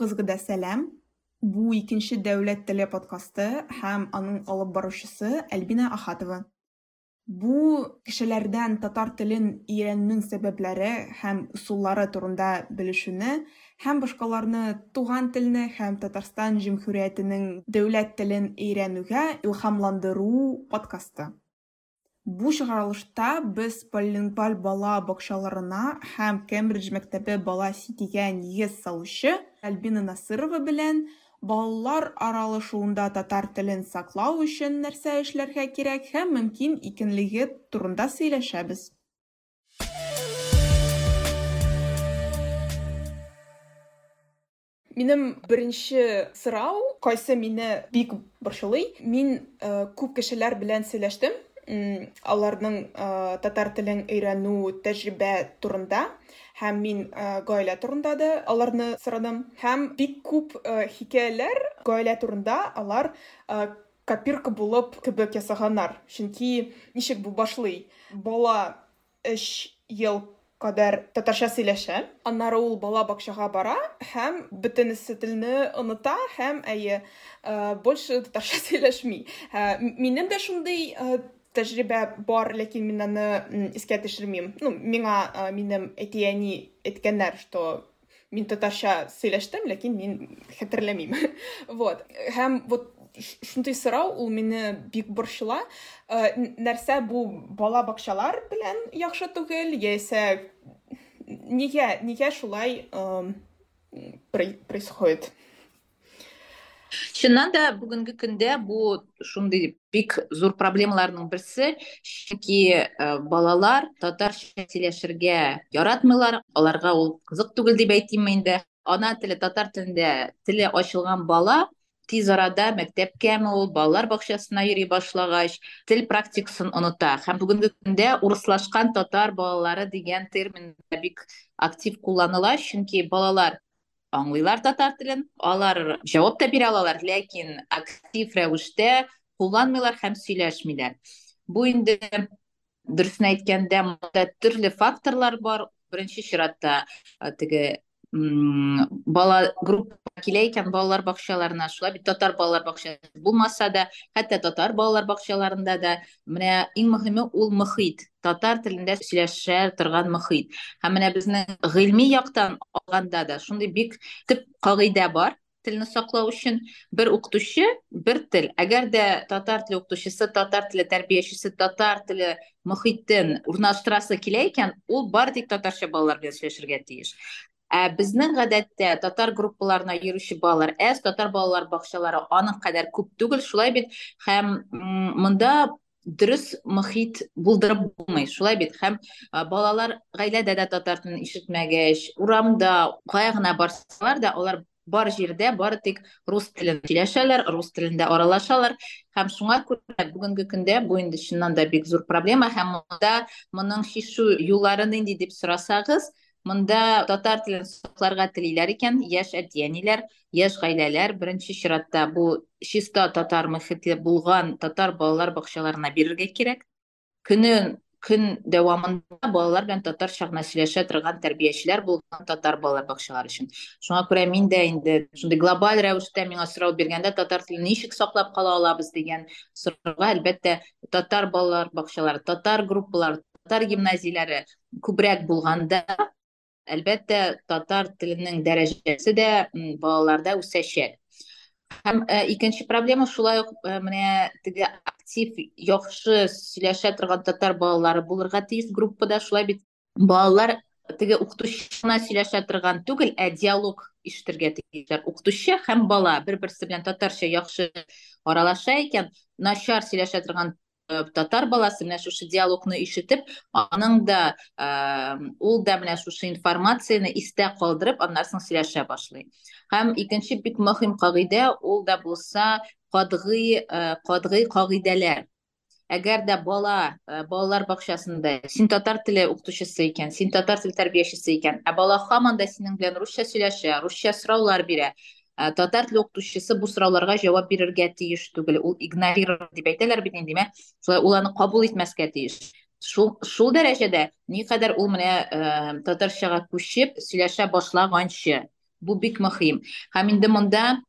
Барыгызга да сәлам. Бу икенче дәүләт теле подкасты һәм аның алып баручысы Альбина Ахатова. Бу кешеләрдән татар телен өйрәнүнең сәбәпләре һәм усуллары турында белешүне һәм башкаларны туган телне һәм Татарстан Җөмһүриятенең дәүләт телен өйрәнүгә илһамландыру подкасты. Бу чыгарылышта без полилингваль бала бакчаларына һәм Кембридж мәктәбе бала ситигә нигез салучы Альбина Насырова белән балалар аралашуында татар телен саклау өчен нәрсә эшләргә кирәк һәм мөмкин икәнлеге турында сөйләшәбез. Минем беренче сорау, кайсы мине бик борчылый. Мин э, күп кешеләр белән сөйләштем, аларның татар телен өйрәнү тәҗрибә турында һәм мин гаилә турында да аларны сорадым. Һәм бик күп хикәяләр гаилә турында алар копирка булып кебек ясаганнар. Чөнки ничек бу башлый? Бала өч ел кадәр татарча сөйләшә. Аннары ул бала бакчага бара һәм бөтенесе телне оныта һәм әйе больше татарча сөйләшми. Минем дә шундый тәжрибә бар, ләкин мин аны искә төшермим. Ну, миңа минем әти-әни әйткәннәр, что мин татарча сөйләштем, ләкин мин хәтерләмим. вот. Һәм вот шундай сорау ул мине бик борчыла. Нәрсә бу бала бакчалар белән яхшы түгел, яисә нигә, нигә шулай происходит? Чыннан да бүгінгі күндө бул ушундай бик зор проблемалардын бирси чүнки балалар татарча сүйлөшөргө яратмыйлар. Аларга ол кызык түгүл деп айтайын мен да ана тили татар тилинде тили ачылган бала тиз арада мектепкеми ол балалар бакчасына йөрүй башлагач тил практикасын оnuта һәм бүгүнкү күндө урыслашкан татар балалары деген термин бик актив кулланыла чүнки балалар аңлыйлар татар телен алар җавап та бирә алалар ләкин актив рәвештә кулланмыйлар һәм сөйләшмиләр. Бу инде дөресен әйткәндә монда төрле факторлар бар. Беренче чиратта теге бала группа килә икән балалар бакчаларына. Шулай бит татар балалар бакчасы булмаса да хәтта татар балалар бакчаларында да. Менә иң мөһиме ул мөхит. Татар телендә сөйләшә торган мөхит һәм менә безнең гыйльми яктан алганда да шундый бик төп кагыйдә бар телне саклау өчен бер укытучы бер тел әгәр дә татар теле укытучысы татар теле тәрбиячесе татар теле мөхитен урнаштырасы килә икән ул бары тик татарча балалар белән сөйләшергә тиеш. Ә безнең гадәттә татар группаларына йөрүче балалар әз, татар балалар бакчалары аның кадәр күп түгел, шулай бит. Һәм монда дөрес мөхит булдырып булмый. Шулай бит? Һәм балалар гаиләдә дә татар телен ишетмәгәч, урамда кая гына барсалар да, алар бар җирдә бары тик рус телен сөйләшәләр, рус телендә аралашалар. Һәм шуңа күрә бүгенге көндә бу инде чыннан да бик зур проблема. Һәм монда моның чишү юллары нинди дип сорасагыз, Монда татар телен сакларга телиләр икән яшь әтиәниләр, яшь гаиләләр беренче чиратта бу чиста татар мөхите булган татар балалар бакчаларына бирергә кирәк. Көнен көн дәвамында балалар белән татарча гына сөйләшә торган тәрбиячеләр булган татар балалар бакчалары өчен. Шуңа күрә мин дә инде шундый глобаль рәвештә миңа сорау биргәндә татар телен ничек саклап кала алабыз дигән сорауга әлбәттә татар балалар бакчалары, татар группалары, татар гимназияләре күбрәк булганда әлбәттә татар теленең дәрәҗәсе дә балаларда үсәчәк. Һәм икенче проблема шулай ук менә теге актив яхшы сөйләшә торган татар балалары булырга тиеш группада шулай бит. Балалар теге укытучына сөйләшә торган түгел ә диалог ишетергә тиешләр. Укытучы һәм бала бер берсе белән татарча яхшы аралаша икән начар сөйләшә торган татар баласы менә шушы диалогны ишетеп аның да ул да менә шушы информацияны истә калдырып аннан соң сөйләшә башлый. Һәм икенче бик мөһим кагыйдә ул да булса катгый катгый кагыйдәләр. Әгәр дә бала балалар бакчасында син татар теле укытучысы икән син татар теле тәрбиячесе икән ә бала һаман да синең белән русча сөйләшә русча сораулар бирә татар теле укытучысы бу сорауларга җавап бирергә тиеш түгел ул игнорировать дип әйтәләр бит инде шулай ул аны кабул итмәскә тиеш шул шул дәрәҗәдә никадәр ул менә татарчага күчеп сөйләшә башлаганчы. Бу бик мөһим. Һәм инде монда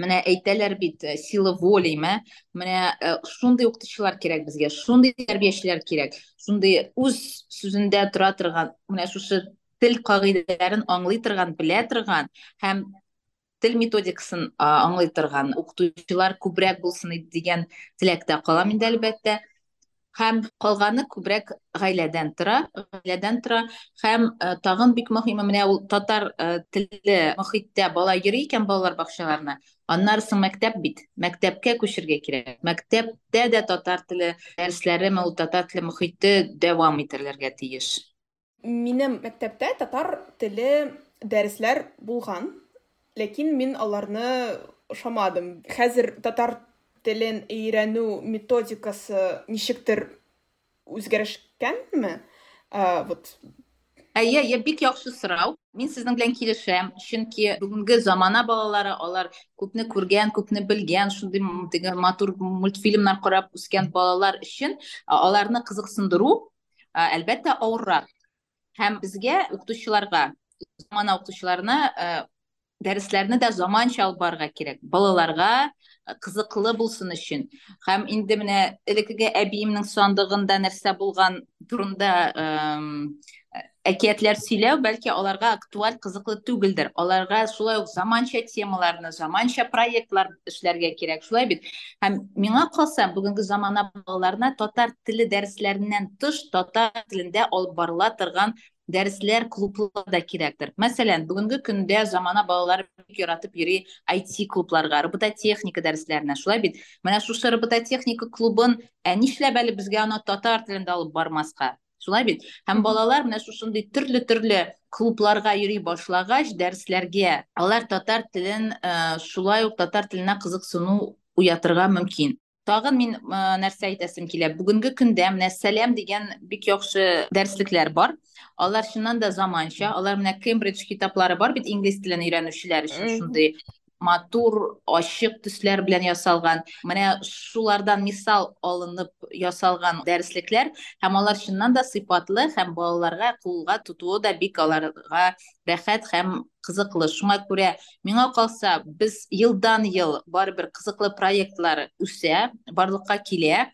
менә әйтәләр бит сила воли мә менә шундый укытучылар кирәк безгә шундый тәрбиячеләр кирәк шундый үз сүзендә тора торган менә шушы тел кагыйдәләрен аңлый торган белә торган һәм тел методикасын аңлый торган укытучылар күбрәк булсын дигән теләктә калам инде әлбәттә һәм калганы күбрәк гаиләдән тора гаиләдән тора һәм тагын бик мөһиме. Менә ул татар телле мөхиттә бала йөри икән балалар бакчаларына. Аннары соң мәктәп бит. Мәктәпкә күчергә кирәк. Мәктәптә дә татар теле дәресләре ул татар теле мөхите дәвам итерләргә тиеш. Минем мәктәптә татар теле дәресләр булган. Ләкин мин аларны ошамадым. Хәзер татар телен өйрәнү методикасы ничектер үзгәрешкәнме вот. Әйе әйе бик яхшы сорау мин сезнең белән килешәм. Чөнки бүгенге замана балалары алар күпне күргән күпне белгән шундый теге матур мультфильмнар карап үскән балалар өчен аларны кызыксындыру әлбәттә авыррак. Һәм безгә укытучыларга замана укытучыларына дәресләрне дә заманча алып барырга кирәк балаларга кызыклы булсын өчен һәм инде менә элеккеге әбиемнең сандыгында нәрсә булган турында әкиятләр сөйләү бәлки аларга актуаль кызыклы түгелдер аларга шулай ук заманча темаларны заманча проектлар эшләргә кирәк шулай бит. Һәм миңа калса бүгенге замана балаларына татар теле дәресләреннән тыш татар телендә алып барыла торган дәресләр клублар да кирәктер мәсәлән бүгенге көндә замана балалары бик яратып йөри IT клубларга робототехника дәресләренә шулай бит? Менә шушы робототехника клубын ә нишләп әле безгә аны татар телендә алып бармаска шулай бит? Һәм балалар менә шушындый төрле төрле клубларга йөри башлагач дәресләргә алар татар телен шулай ук татар теленә кызыксыну уятырга мөмкин. тагын мин нәрсә әйтәсем килә бүгенге көндә менә сәлам дигән бик яхшы дәреслекләр бар алар чыннан да заманча алар менә кембридж китаплары бар бит инглиз телен өйрәнүчеләр өчен шундый матур ачык төсләр белән ясалган менә шулардан мисал алынып ясалган дәреслекләр һәм алар чыннан да сыйфатлы һәм балаларга кулга тотуы да бик аларга рәхәт һәм кызыклы. Шуңа күрә миңа калса без елдан ел барыбер кызыклы проектлар үсә барлыкка килә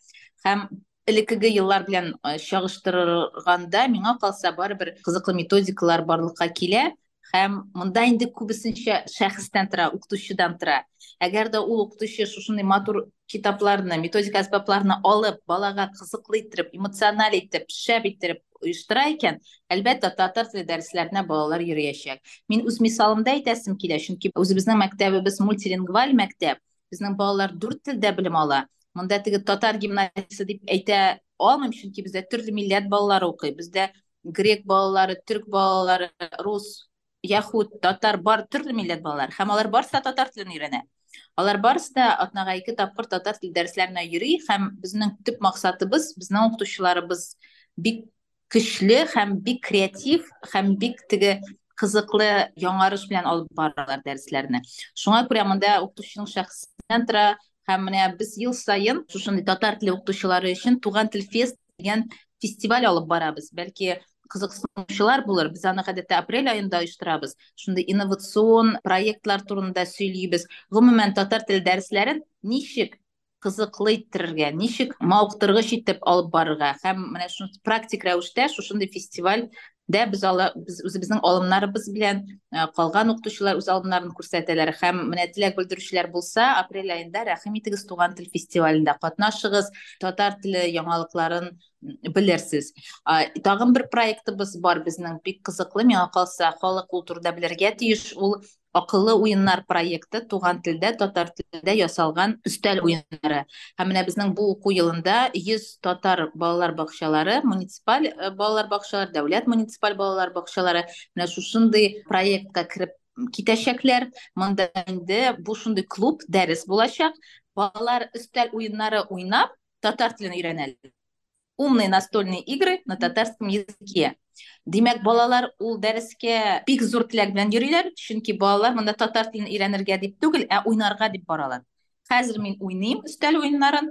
һәм элеккеге еллар белән чагыштырганда миңа калса барыбер кызыклы методикалар барлыкка килә. һәм монда инде күбесенчә шәхестән тора укытучыдан тора әгәр дә ул укытучы шушындай матур китапларны методика әсбапларны алып балага кызыклы иттереп эмоциональ итеп шәп иттереп оештыра икән әлбәттә татар теле дәресләренә балалар йөрәячәк мин үз мисалымда әйтәсем килә чөнки үзебезнең мәктәбебез мультилингваль мәктәп безнең балалар дүрт телдә белем ала монда теге татар гимназиясы дип әйтә алмыйм чөнки бездә төрле милләт балалары укый бездә грек балалары төрк балалары рус яһуд татар бар төрле милләт балалар. Һәм алар барысы да татар телен өйрәнә. Алар барысы да атнага ике тапкыр татар теле дәресләренә йөри һәм безнең төп максатыбыз безнең укытучыларыбыз бик көчле һәм бик креатив һәм бик теге кызыклы яңарыш белән алып баралар дәресләрне шуңа күрә монда укытучының шәхсеннән тора һәм менә без ел сайын шушындай татар теле укытучылары өчен туган тел фест дигән фестиваль алып барабыз. Бәлки кызыксынучылар булыр без аны гадәттә апрель айында оештырабыз шундый инновацион проектлар турында сөйлибез гомумән татар теле дәресләрен ничек кызыклы иттерергә ничек мавыктыргыч итеп алып барырга һәм менә шуны практик рәвештә шушындай фестиваль дә без ала без үзебезнең алымнарыбыз белән калган укытучылар үз алымнарын күрсәтәләр һәм менә теләк белдерүчеләр булса апрель айында рәхим итегез туган тел фестивалендә катнашыгыз татар теле яңалыкларын белерсез тагын бер проектыбыз бар безнең бик кызыклы миңа калса халык ул турыда белергә тиеш. Ул акыллы уеннар проекты туган телдә татар телендә ясалган өстәл уеннары. Һәм менә безнең бу уку елында йөз татар балалар бакчалары муниципаль балалар бакчалары дәүләт муниципаль балалар бакчалары менә шушындый проектка кереп китәчәкләр. Монда инде бу шундый клуб дәрес булачак. Балалар өстәл уеннары уйнап татар телен өйрәнәләр. Умные настольные игры на татарском языке. Демәк балалар ул дәрескә бик зур теләк белән йөриләр чөнки балалар монда татар телен өйрәнергә дип түгел ә уйнарга дип баралар. Хәзер мин уйныйм өстәл уеннарын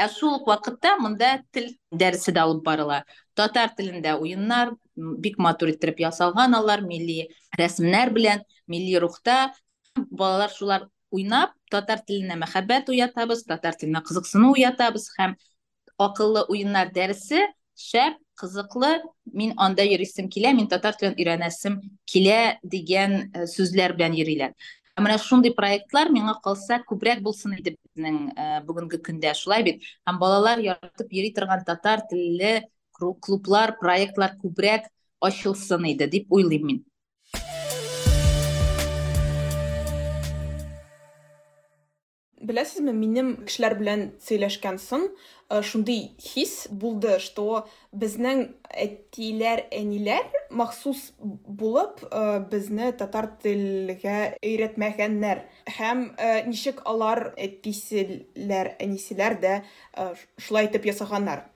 ә шул ук вакытта монда тел дәресе дә алып барыла. Татар телендә уеннар бик матур иттереп ясалган алар милли рәсемнәр белән милли рухта. Балалар шулар уйнап татар теленә мәхәббәт уятабыз татар теленә кызыксыну уятабыз һәм акыллы уеннар дәресе шәп кызыклы мин анда йөрисем килә мин татар телен өйрәнәсем килә дигән сүзләр белән йөриләр менә шундый проектлар миңа калса күбрәк булсын иде безнең бүгенге көндә шулай бит һәм балалар яратып йөри торган татар телле клублар проектлар күбрәк ачылсын иде дип уйлыйм мин беләсезме минем кешеләр белән сөйләшкән соң шундый хис булды что безнең әтиләр әниләр махсус булып безне татар телгә өйрәтмәгәннәр. Һәм ничек алар әтиселәр әнисиләр дә шулай итеп ясаганнар.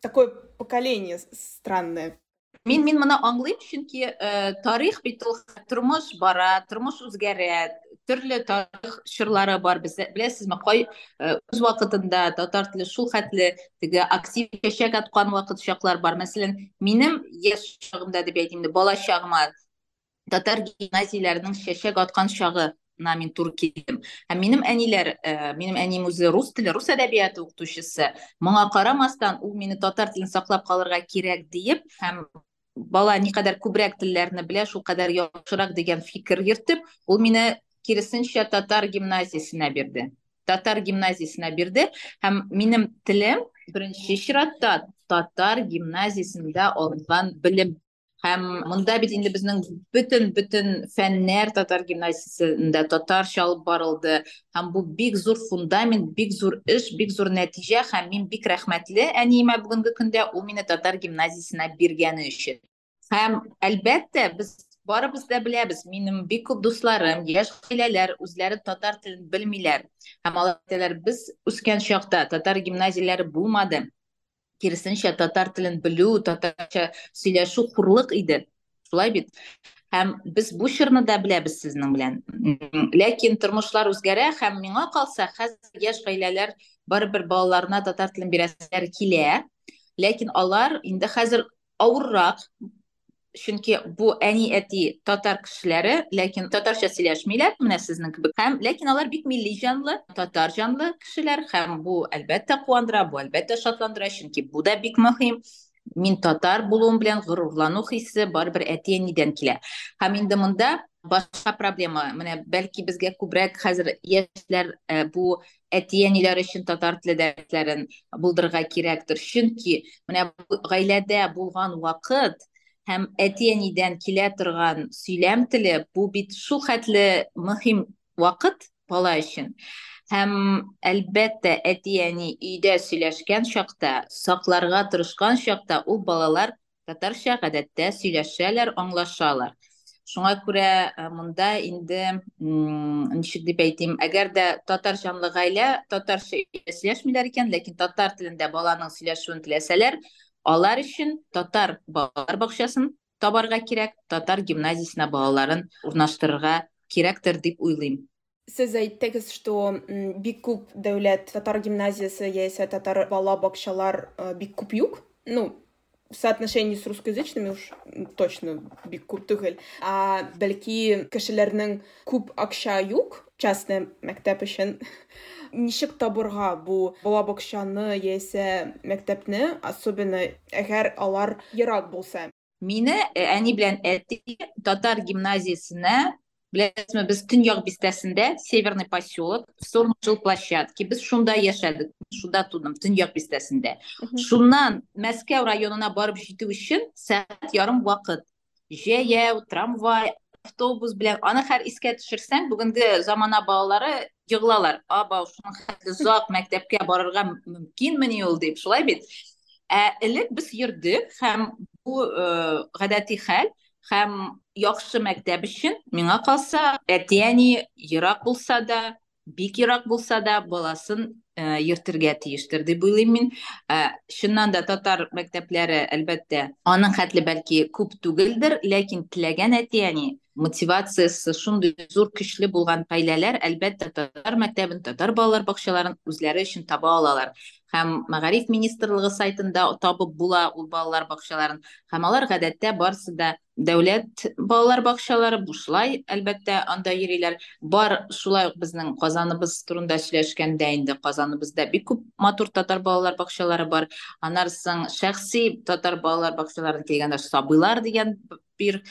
Такое поколение странное. Мин мин моны аңлыйм чөнки тарих бит ул. Тормыш бара тормыш үзгәрә төрле тарих чорлары бар. Без беләсезме кай үз вакытында татар теле шул хәтле теге актив чәчәк аткан вакыт чаклар бар. Мәсәлән минем яшь чагымда дип әйтим бала чагыма татар гимназияләренең чәчәк аткан чагы на мин туры килдем һәм минем әниләр минем әнием үзе рус теле рус әдәбияты укытучысы моңа карамастан ул мине татар телен саклап калырга кирәк диеп һәм бала никадәр күбрәк телләрне белә шул кадәр яхшырак дигән фикер йөртеп ул мине киресенчә татар гимназиясенә бирде татар гимназиясенә бирде һәм минем телем беренче чиратта татар гимназиясендә алынган белем һәм монда бит инде безнең бөтен бөтен фәннәр татар гимназиясендә татарча алып барылды. Һәм бу бик зур фундамент бик зур эш бик зур нәтиҗә. Һәм мин бик рәхмәтле әниемә бүгенге көндә ул мине татар гимназиясенә биргәне өчен. Һәм әлбәттә без барыбыз да беләбез минем бик күп дусларым яшь гаиләләр үзләре татар телен белмиләр һәм алар әйтәләр без үскән чакта татар гимназияләре булмады киресенчә татар телен белү татарча сөйләшү хурлык иде шулай бит һәм без бу чорны да беләбез сезнең белән ләкин тормышлар үзгәрә һәм миңа калса хәзер яшь гаиләләр барыбер балаларына татар телен бирәселәр килә ләкин алар инде хәзер авыррак чөнки бу әни әти татар кешеләре ләкин татарча сөйләшмиләр менә сезнең кебек һәм ләкин алар бик милли җанлы татар җанлы кешеләр һәм бу әлбәттә куандыра бу әлбәттә шатландыра чөнки бу да бик мөһим мин татар булуым белән горурлану хисе барыбер әти әнидән килә һәм инде монда башка проблема менә бәлки безгә күбрәк хәзер яшьләр бу әти әниләр өчен татар теле дәресләрен булдырырга кирәктер чөнки менә гаиләдә булган вакыт һәм әти әнидән килә торган сөйләм теле бу бит шул хәтле мөһим вакыт бала өчен. Һәм әлбәттә әти әни өйдә сөйләшкән чакта сакларга тырышкан чакта ул балалар татарча гадәттә сөйләшәләр аңлашалар. Шуңа күрә монда инде ничек дип әйтим әгәр дә татар җанлы гаилә татарча сөйләшмиләр икән ләкин татар телендә баланың сөйләшүен теләсәләр алар өчен татар балалар бакчасын табарга кирәк татар гимназиясенә балаларын урнаштырырга кирәктер дип уйлыйм сез әйттегез что бик күп дәүләт татар гимназиясы яисә татар бала бакчалар бик күп юк. Ну в соотношении с русскоязычными уж точно бик күп түгел. А бәлки кешеләрнең күп акча юк частный мәктәп өчен? Ничек табырга бу бала бакчаны яисә мәктәпне особенно әгәр алар ерак булса. Мине әни белән әти татар гимназиясенә беләсезме без төньяк бистәсендә северный поселок в жил площадки. Без шунда яшәдек шунда тудым төньяк бистәсендә. Шуннан мәскәү районына барып җитү өчен сәгать ярым вакыт. Җәяү трамвай автобус белән аны һәр искә төшерсәң бүгенге замана балалары йыгылалар аба шуның хәтле озак мәктәпкә барырга мөмкинмени ул дип шулай бит? Ә элек без йөрдек һәм бу гадәти хәл һәм яхшы мәктәп өчен миңа калса әти әни ерак булса да бик ерак булса да баласын йөртергә тиештер дип уйлыйм мин чыннан да татар мәктәпләре әлбәттә аның хәтле бәлки күп түгелдер ләкин теләгән әти әни мотивациясы шундый зур көчле булган гаиләләр әлбәттә татар мәктәбен татар балалар бакчаларын үзләре өчен таба алалар һәм мәгариф министрлыгы сайтында табып була ул балалар бакчаларын һәм алар гадәттә барысы да дәүләт балалар бакчалары бушлай әлбәттә анда йөриләр бар шулай ук безнең казаныбыз турында сөйләшкәндә инде казаныбызда бик күп матур татар балалар бакчалары бар. Соң шәхси татар балалар бакчаларына килгәндә сабыйлар дигән бир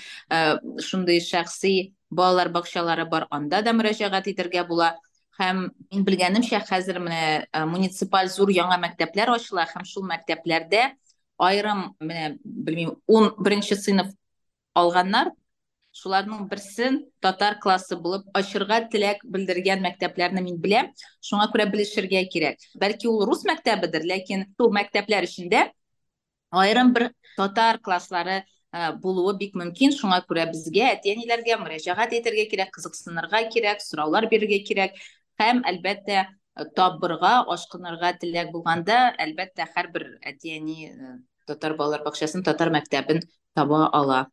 шундый шәхси балалар бакчалары бар. Анда да мөрәҗәгать итәргә була. Һәм мин белгәнемчә хәзер менә муниципаль зур яңа мәктәпләр ачыла. Һәм шул мәктәпләрдә айрым менә белмим ун беренче сыйныф алганнар. Шуларның берсен татар классы булып ачырга теләк белдергән мәктәпләрне мин беләм. Шуңа күрә белешергә кирәк. Бәлки ул рус мәктәбедер ләкин шул мәктәпләр эчендә айрым бер татар класслары булуы бик мөмкин. Шуңа күрә безгә әти әниләргә мөрәҗәгать итәргә кирәк кызыксынырга кирәк сораулар бирергә кирәк һәм әлбәттә табырга ашкынырга теләк булганда әлбәттә һәрбер әти әни татар балалар бакчасын татар мәктәбен таба ала.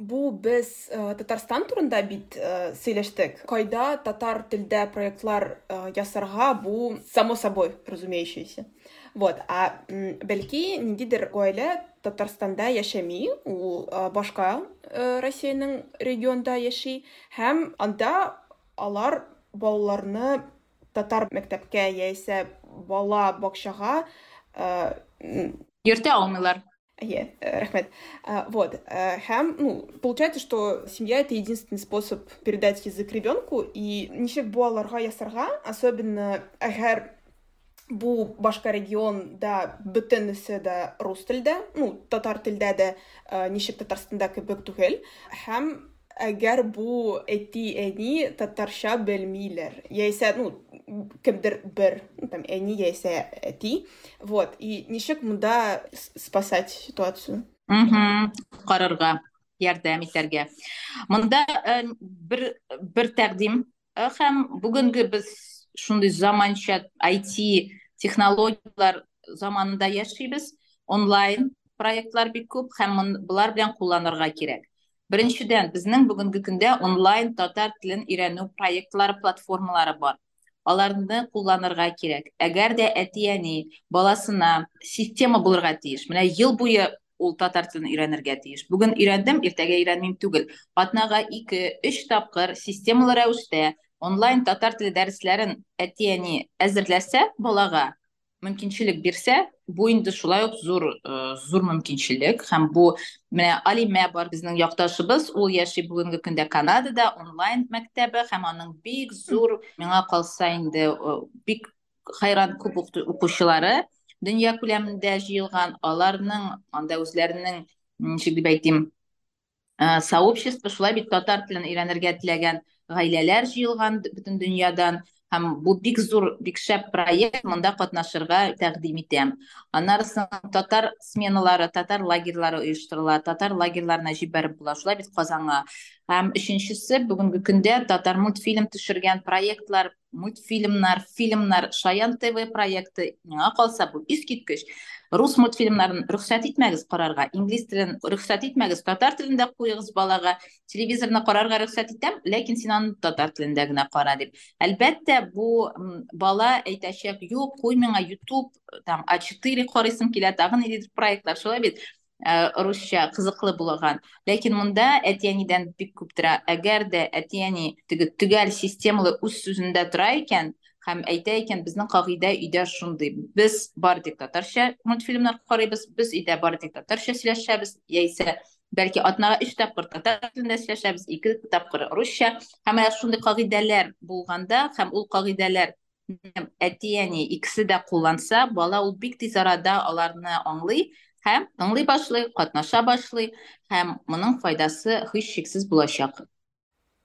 бу без татарстан турында бит сөйләштек кайда татар телдә проектлар ясарга бу само собой разумеющееся вот а бәлки ниндидер гаилә татарстанда яшәми ул башка россиянең регионда яши һәм анда алар балаларны татар мәктәпкә яисә бала бакчага йөртә алмыйлар Е, рахмет. Вот. Һәм, ну, получается, что семья — это единственный способ передать язык ребенку, и ничек бу аларга ясарга, особенно әгәр бу башка регионда бөтенесе дә рус телдә, ну, татар телдә дә ничек Татарстанда кебек түгел, һәм әгәр бу әти әни татарча белмиләр, яисә, ну, кемдер бер, там, әни яисә әти, вот, и ничек монда спасать ситуацию? Мхм, карарга, ярдәм итәргә. Монда бер бер тәкъдим. Һәм бүгенге без шундый заманча IT технологиялар заманында яшибез. Онлайн проектлар бик күп һәм булар белән кулланырга кирәк. Беренчедән безнең бүгенге көндә онлайн татар телен өйрәнү проектлары платформалары бар. Аларны кулланырга кирәк. Әгәр дә әти әни баласына система булырга тиеш менә ел буе ул татар телен өйрәнергә тиеш. Бүген өйрәндем иртәгә өйрәнмим түгел. Атнага ике өч тапкыр системалы рәвештә онлайн татар теле дәресләрен әти әни әзерләсә балага мөмкинчелек бирсә бу инде шулай ук зур зур мөмкинчелек һәм бу менә алимә бар безнең якташыбыз ул яши бүгенге көндә канадада онлайн мәктәбе һәм аның бик зур миңа калса инде бик хайран күп укучылары дөнья күләмендә җыелган аларның анда үзләренең ничек дип әйтим сообщество шулай бит татар телен өйрәнергә теләгән гаиләләр җыелган бөтен дөньядан һәм бу бик зур бик шәп проект монда катнашырга тәкъдим итәм. Аннары татар сменалары татар лагерьлары оештырыла татар лагерьларына җибәреп була шулай бит казанга. Һәм өченчесе бүгенге көндә татар мультфильм төшергән проектлар мультфильмнар фильмнар шаян тв проекты миңа калса бу искиткеч. Рус мультфильмнарын рөхсәт итмәгез карарга инглиз телен рөхсәт итмәгез татар телендә куегыз балага телевизорны карарга рөхсәт итәм ләкин син аны татар телендә генә кара дип. Әлбәттә бу бала әйтәчәк юк куй миңа ютуб там а четыре карыйсым килә тагын ниндидер проектлар шулай бит русча кызыклы булган. Ләкин монда әти әнидән бик күп тора. Әгәр дә әти әни теге төгәл системалы үз сүзендә тора икән һәм әйтә икән безнең кагыйдә өйдә шундый без бары тик татарча мультфильмнар карыйбыз без өйдә бары тик татарча сөйләшәбез яисә бәлки атнага өч тапкыр татар телендә сөйләшәбез ике тапкыр русча. Һәм шундый кагыйдәләр булганда һәм ул кагыйдәләр әти әни икесе дә кулланса бала ул бик тиз арада аларны аңлый һәм тыңлый башлый катнаша башлый һәм моның файдасы һичшиксез булачак.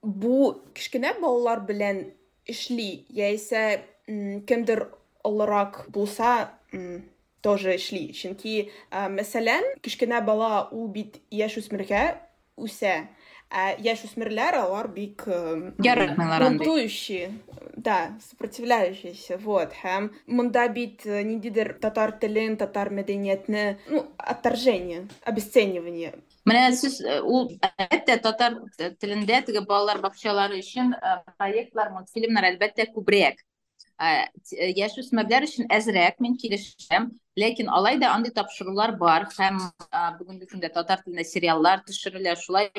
Бу кечкенә балалар белән эшли яисә кемдер олорак булса тоже эшли чөнки мәсәлән кечкенә бала ул бит яшүсмергә үсә Яшүсмерләр алар бик андый бунтующий да сопротивляющийся вот һәм монда бит ниндидер татар телен татар мәдәниятне ну отторжение обесценивание. Менә сез ул әлбәттә татар телендә теге балалар бакчалары өчен проектлар мультфильмнар әлбәттә күбрәк яшүсмерләр өчен әзрәк мин килешәм. Ләкин алай да андый тапшырулар бар. Һәм бүгенге көндә татар телендә сериаллар төшерелә шулай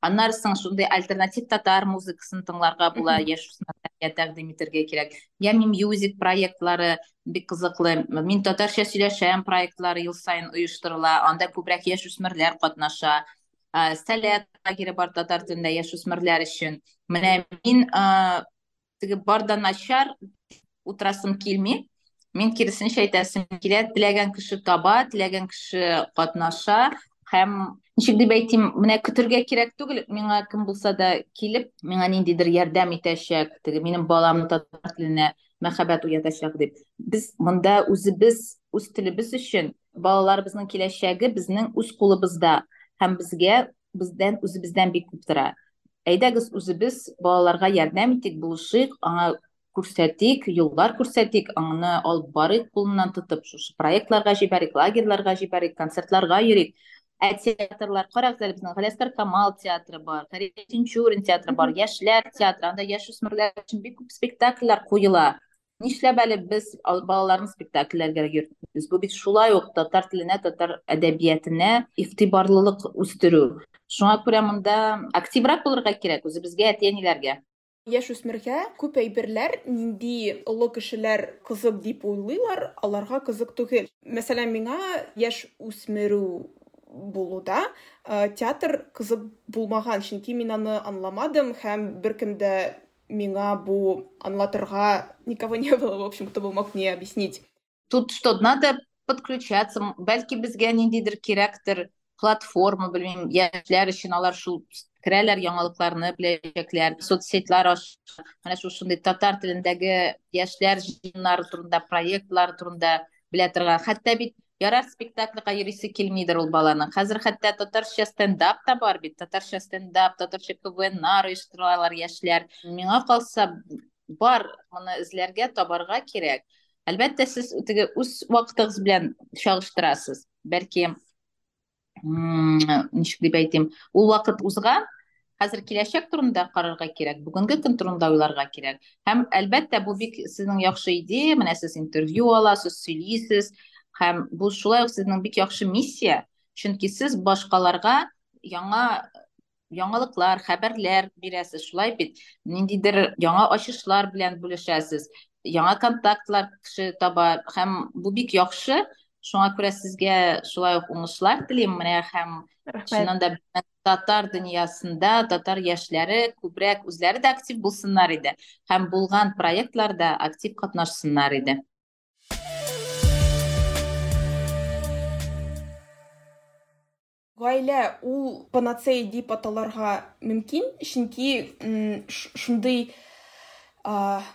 аннары соң шундай альтернатив татар музыкасын тыңларга була. Яшүсмерләргә тәкъдим итәргә кирәк. Ями мьюзик проектлары бик кызыклы. Мин татарча сөйләшәм проектлары ел сайын оештырыла. Анда күбрәк яшүсмерләр катнаша. Сәләт лагере бар татар телендә яшүсмерләр өчен. Менә мин теге бар да начар утырасым килми мен киресенчә әйтәсем килә теләгән кеше таба теләгән кеше катнаша һәм ничек дип әйтим менә көтәргә кирәк түгел миңа кем булса да килеп миңа ниндидер ярдәм итәчәк теге минем баламны татар теленә мәхәббәт уятачак дип без монда үзебез үз телебез өчен балаларыбызның киләчәге безнең үз кулыбызда һәм безгә бездән үзебездән бик күп тора әйдәгез үзебез балаларга ярдәм итик булышыйк аңа күрсәтик юллар күрсәтик аны алып барыйк кулыннан тотып шушы проектларга җибәрик лагерьларга җибәрик концертларга йөрик. Ә театрлар карагыз әле безнең галиәскәр камал театры бар фәрит тинчурин театры бар яшьләр театры анда яшүсмерләр өчен бик күп спектакльләр куела. Нишләп әле без балаларны спектакльләргә йөртмибез бу бит шулай ук татар теленә татар әдәбиятенә игътибарлылык үстерү. Шуңа күрә монда активрак булырга кирәк үзебезгә әти әниләргә яшүсмергә күп әйберләр нинди олы кешеләр кызык дип уйлыйлар аларга кызык түгел. Мәсәлән миңа яшь үсмерү булуда театр кызык булмаган чөнки мин аны аңламадым һәм беркем дә миңа бу аңлатырга никого не было. В общем кто бы мог мне объяснить. Тут что надо подключаться бәлки безгә ниндидер кирәктер платформа белмим яшьләр өчен алар шул керәләр яңалыкларны беләчәкләр соцсетьлар менә шушындай татар телендәге яшьләр җыеннары турында проектлар турында белә торган хәтта бит ярар спектакльгә йөрисе килмидер ул баланың. Хәзер хәтта татарча стендап та бар бит. Татарча стендап татарча квннар оештыралар яшьләр. Миңа калса бар моны эзләргә табарга кирәк. Әлбәттә сез теге үз вакытыгыз белән чагыштырасыз. Бәлки ничек дип әйтим ул вакыт узган хәзер киләчәк турында карарга кирәк бүгенге көн турында уйларга кирәк. Һәм әлбәттә бу бик сезнең яхшы идея. Менә сез интервью аласыз сөйлисез. Һәм бу шулай ук сезнең бик яхшы миссия. Чөнки сез башкаларга яңа яңалыклар хәбәрләр бирәсез. Шулай бит. Ниндидер яңа ачышлар белән бүлешәсез. Яңа контактлар кеше таба. Һәм бу бик яхшы. Шуңа күрә сезгә шулай ук уңышлар телим менә. Һәм чыннан да татар дөньясында татар яшьләре күбрәк үзләре дә актив булсыннар иде. Һәм булган проектларда актив катнашсыннар иде. гаилә ул панацея дип аталарга мөмкин чөнки шундый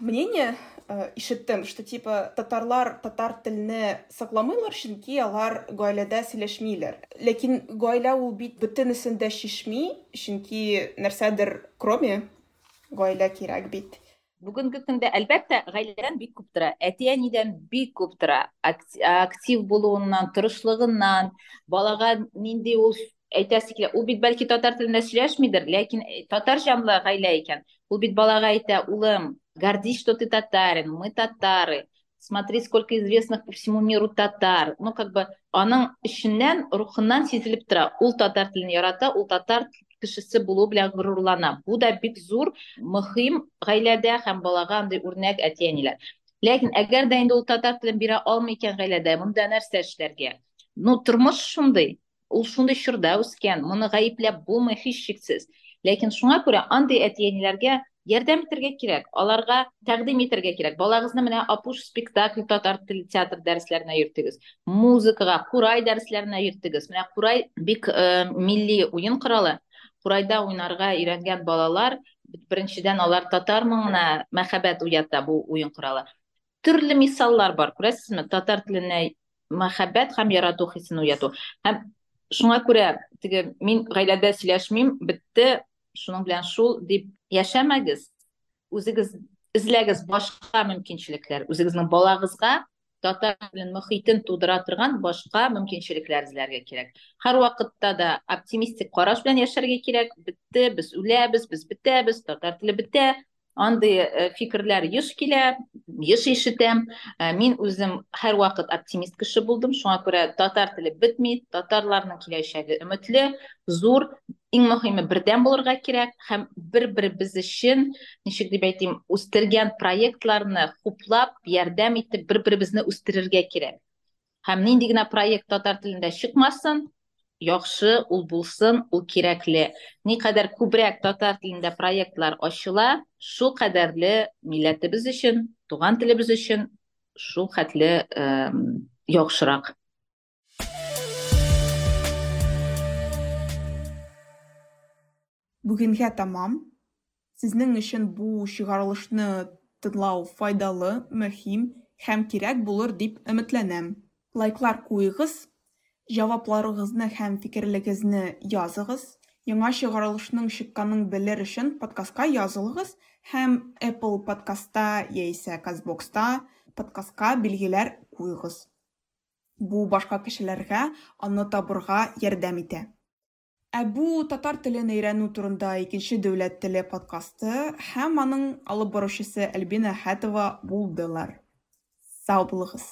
мнение ишеттем что типа татарлар татар телене сакламыйлар чөнки алар гаиләдә сөйләшмиләр ләкин гаилә ул бит бөтенесен дә чишми чөнки нәрсәдер кроме гаилә кирәк бит бүгенге көндә әлбәттә гаиләдән бик күп тора әти әнидән бик күп тора актив булуыннан тырышлыгыннан балага нинди ул әйтәсе килә ул бит бәлки татар телендә сөйләшмидер ләкин татар җанлы гаилә икән ул бит балага әйтә улым гордись, что ты татарин, мы татары, смотри, сколько известных по всему миру татар. Ну, как бы, аның ішінен, рухынан сезіліп тұра. Ул татар тілін ярата, ул татар кішісі болу белән горурлана. Бу да бик зур, мөһим гаиләдә һәм балага андай үрнәк әтиәниләр. Ләкин әгәр дә инде ул татар телен бирә алмый икән гаиләдә, монда нәрсә эшләргә? Ну, тормыш шундый. Ул шундый чорда үскән. Моны гаепләп булмый һич шиксез. Ләкин шуңа күрә андый әтиәниләргә ярдәм итәргә кирәк аларга тәкъдим итәргә кирәк балагызны менә апуш спектакль татар теле театр дәресләренә йөртегез музыкага курай дәресләренә йөртегез менә курай бик э, милли уен коралы Курайда уйнарга өйрәнгән балалар беренчедән алар татар моңына мәхәббәт уята бу уен коралы төрле мисаллар бар күрәсезме? Татар теленә мәхәббәт һәм ярату хисен уяту. Һәм шуңа күрә теге мин гаиләдә сөйләшмим бетте шуның белән шул дип яшәмәгез. Үзегез эзләгез башка мөмкинчелекләр үзегезнең балагызга татар телен мөхитен тудыра торган башка мөмкинчелекләр эзләргә кирәк һәрвакытта да оптимистик караш белән яшәргә кирәк бетте без үләбез без бетәбез татар теле бетә андый э, фикерләр еш килә еш ишетәм э, мин үзем һәрвакыт оптимист кеше булдым шуңа күрә татар теле бетми татарларның киләчәге өметле зур иң мөһиме бердәм булырга кирәк һәм бер беребез өчен ничек дип әйтим үстергән проектларны хуплап ярдәм итеп бер беребезне үстерергә кирәк һәм нинди генә проект татар телендә чыкмасын яхшы ул булсын ул кирәкле. Никадәр күбрәк татар телендә проектлар ачыла шул кадәрле милләтебез өчен туган телебез өчен шул хәтле яхшырак. Бүгенгә тамам сезнең өчен бу чыгарылышны тыңлау файдалы мөһим һәм кирәк булыр дип өметләнәм лайклар куегыз Җавапларыгызны һәм фикерлегезне языгыз. Яңа чыгарылышның чыкканын белер өчен подкастка язылыгыз һәм Apple подкастта яисә Castboxта подкастка билгеләр куйгыз. Бу башка кешеләргә аны табырга ярдәм итә. Ә бу татар телен өйрәнү турында икенче дәүләт теле подкасты һәм аның алып баручысы Альбина Хәтова булдылар. Сау булыгыз.